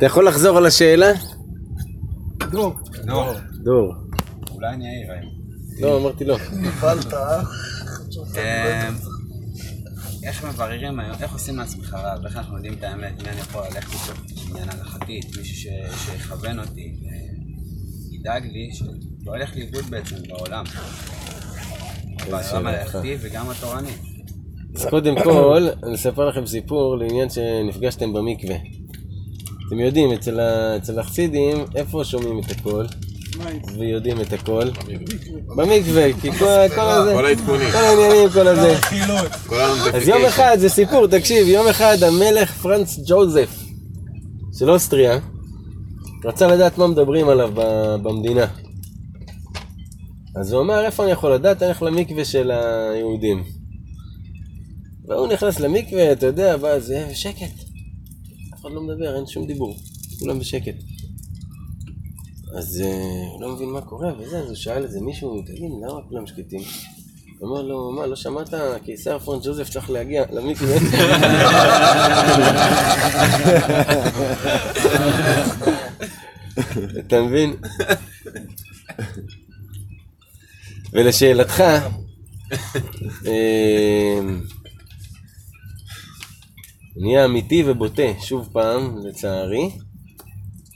אתה יכול לחזור על השאלה? דור, דור. דור. אולי אני אעיר היום. לא, אמרתי לא. נפלת, אה? אמ, איך מבררים היום, איך עושים לעצמך רב, איך אנחנו יודעים את האמת, מי אני יכול ללכת איתו, עניין הלכתית, מישהו שיכוון אותי, אה, ידאג לי, שלא ילך לאיבוד בעצם בעולם. בעולם הלכתי וגם התורני. אז קודם כל, אני אספר לכם סיפור לעניין שנפגשתם במקווה. אתם יודעים, אצל, ה... אצל החסידים, איפה שומעים את הכל? ויודעים את הכל? במקווה, כי כל, כל הזה, כל העניינים, כל הזה. אז. יום אחד, זה סיפור, תקשיב, יום אחד המלך פרנץ ג'וזף של אוסטריה רצה לדעת מה מדברים עליו ב- במדינה. אז הוא אמר, איפה אני יכול לדעת? אני הולך למקווה של היהודים. והוא נכנס למקווה, אתה יודע, בא זה, שקט. אחד לא מדבר, אין שום דיבור. כולם בשקט. אז אה, הוא לא מבין מה קורה וזה, אז הוא שאל איזה מישהו, תגיד, למה כולם שקטים? הוא אומר לו, מה, לא שמעת? קיסר פרנס ג'וזף צריך להגיע למקווה. אתה מבין? ולשאלתך, אמ, נהיה אמיתי ובוטה, שוב פעם, לצערי,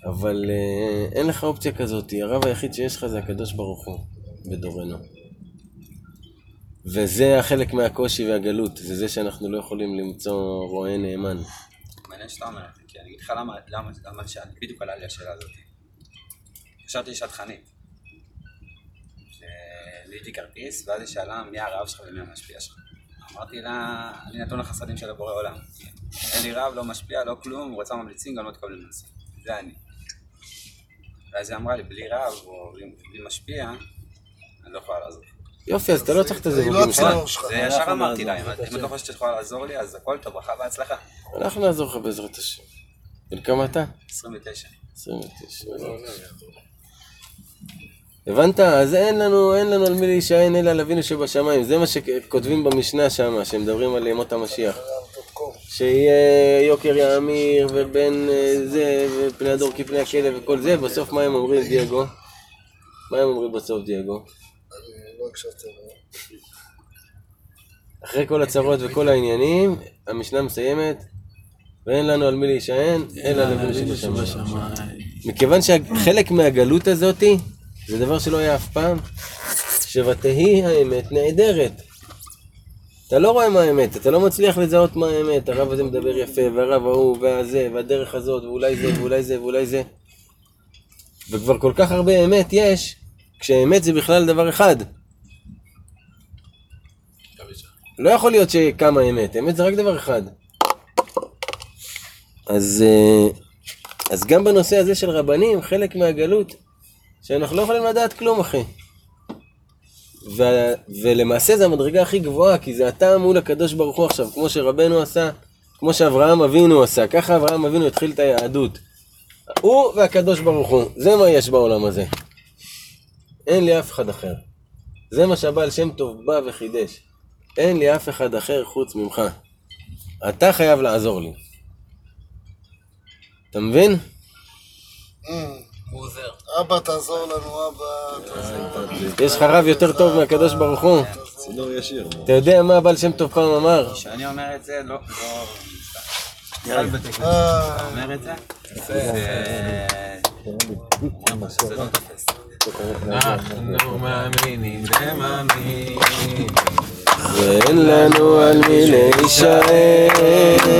אבל אה, אין לך אופציה כזאת, הרב היחיד שיש לך זה הקדוש ברוך הוא בדורנו. וזה החלק מהקושי והגלות, זה זה שאנחנו לא יכולים למצוא רועה נאמן. מעניין שאתה אומר את זה, כי אני אגיד לך למה, למה, למה שאלתי, בדיוק עלה לי השאלה הזאת. חשבתי שהיא שטחנית. ליהיתי כרטיס, ואז היא שאלה מי הרב שלך ומי המשפיע שלך. אמרתי לה, אני נתון לחסדים של הבורא עולם. אין לי רב, לא משפיע, לא כלום, הוא רצה ממליצים, גם לא תקבלי ממליצים. זה אני. ואז היא אמרה לי, בלי רב או בלי, משפיע, אני לא יכולה לעזור. יופי, אז אתה לא צריך את זה לא הזיווגים שלך. שלך. זה ישר אמרתי לה, אם את אם את לא חושבת שאת יכולה לעזור לי, אז הכל טוב, ברכה והצלחה. אנחנו נעזור לך בעזרת השם. בן כמה אתה? 29. 29. הבנת? אז אין לנו, אין לנו על מי להישען אלא על אבינו שבשמיים. זה מה שכותבים במשנה שם, שמדברים על ימות המשיח. שיהיה יוקר יאמיר, ובן אה, זה, ופני הדור כפני הכלב וכל זה, בסוף מה הם אומרים, דייגו? מה הם אומרים בסוף, דייגו? אחרי כל הצרות וכל העניינים, המשנה מסיימת, ואין לנו על מי להישען, אלא על אבינו שבשמיים. מכיוון שחלק מהגלות הזאתי, זה דבר שלא היה אף פעם, שוותהי האמת נעדרת. אתה לא רואה מה האמת, אתה לא מצליח לזהות מה האמת, הרב הזה מדבר יפה, והרב ההוא, והזה, והדרך הזאת, ואולי זה, ואולי זה, ואולי זה. וכבר כל כך הרבה אמת יש, כשאמת זה בכלל דבר אחד. לא יכול להיות שכמה אמת, אמת זה רק דבר אחד. אז, אה, אז גם בנושא הזה של רבנים, חלק מהגלות, שאנחנו לא יכולים לדעת כלום, אחי. ו, ולמעשה זה המדרגה הכי גבוהה, כי זה אתה מול הקדוש ברוך הוא עכשיו, כמו שרבנו עשה, כמו שאברהם אבינו עשה, ככה אברהם אבינו התחיל את היהדות. הוא והקדוש ברוך הוא, זה מה יש בעולם הזה. אין לי אף אחד אחר. זה מה שהבעל שם טוב בא וחידש. אין לי אף אחד אחר חוץ ממך. אתה חייב לעזור לי. אתה מבין? אבא, תעזור לנו, אבא. תעזור. יש לך רב יותר טוב מהקדוש ברוך הוא. צינור ישיר. אתה יודע מה הבעל שם טוב פעם אמר? כשאני אומר את זה, לא... לא... בטקס. אה, אתה אומר את זה? לא תופס. אנחנו מאמינים ומאמינים. ואין לנו על מי להישען.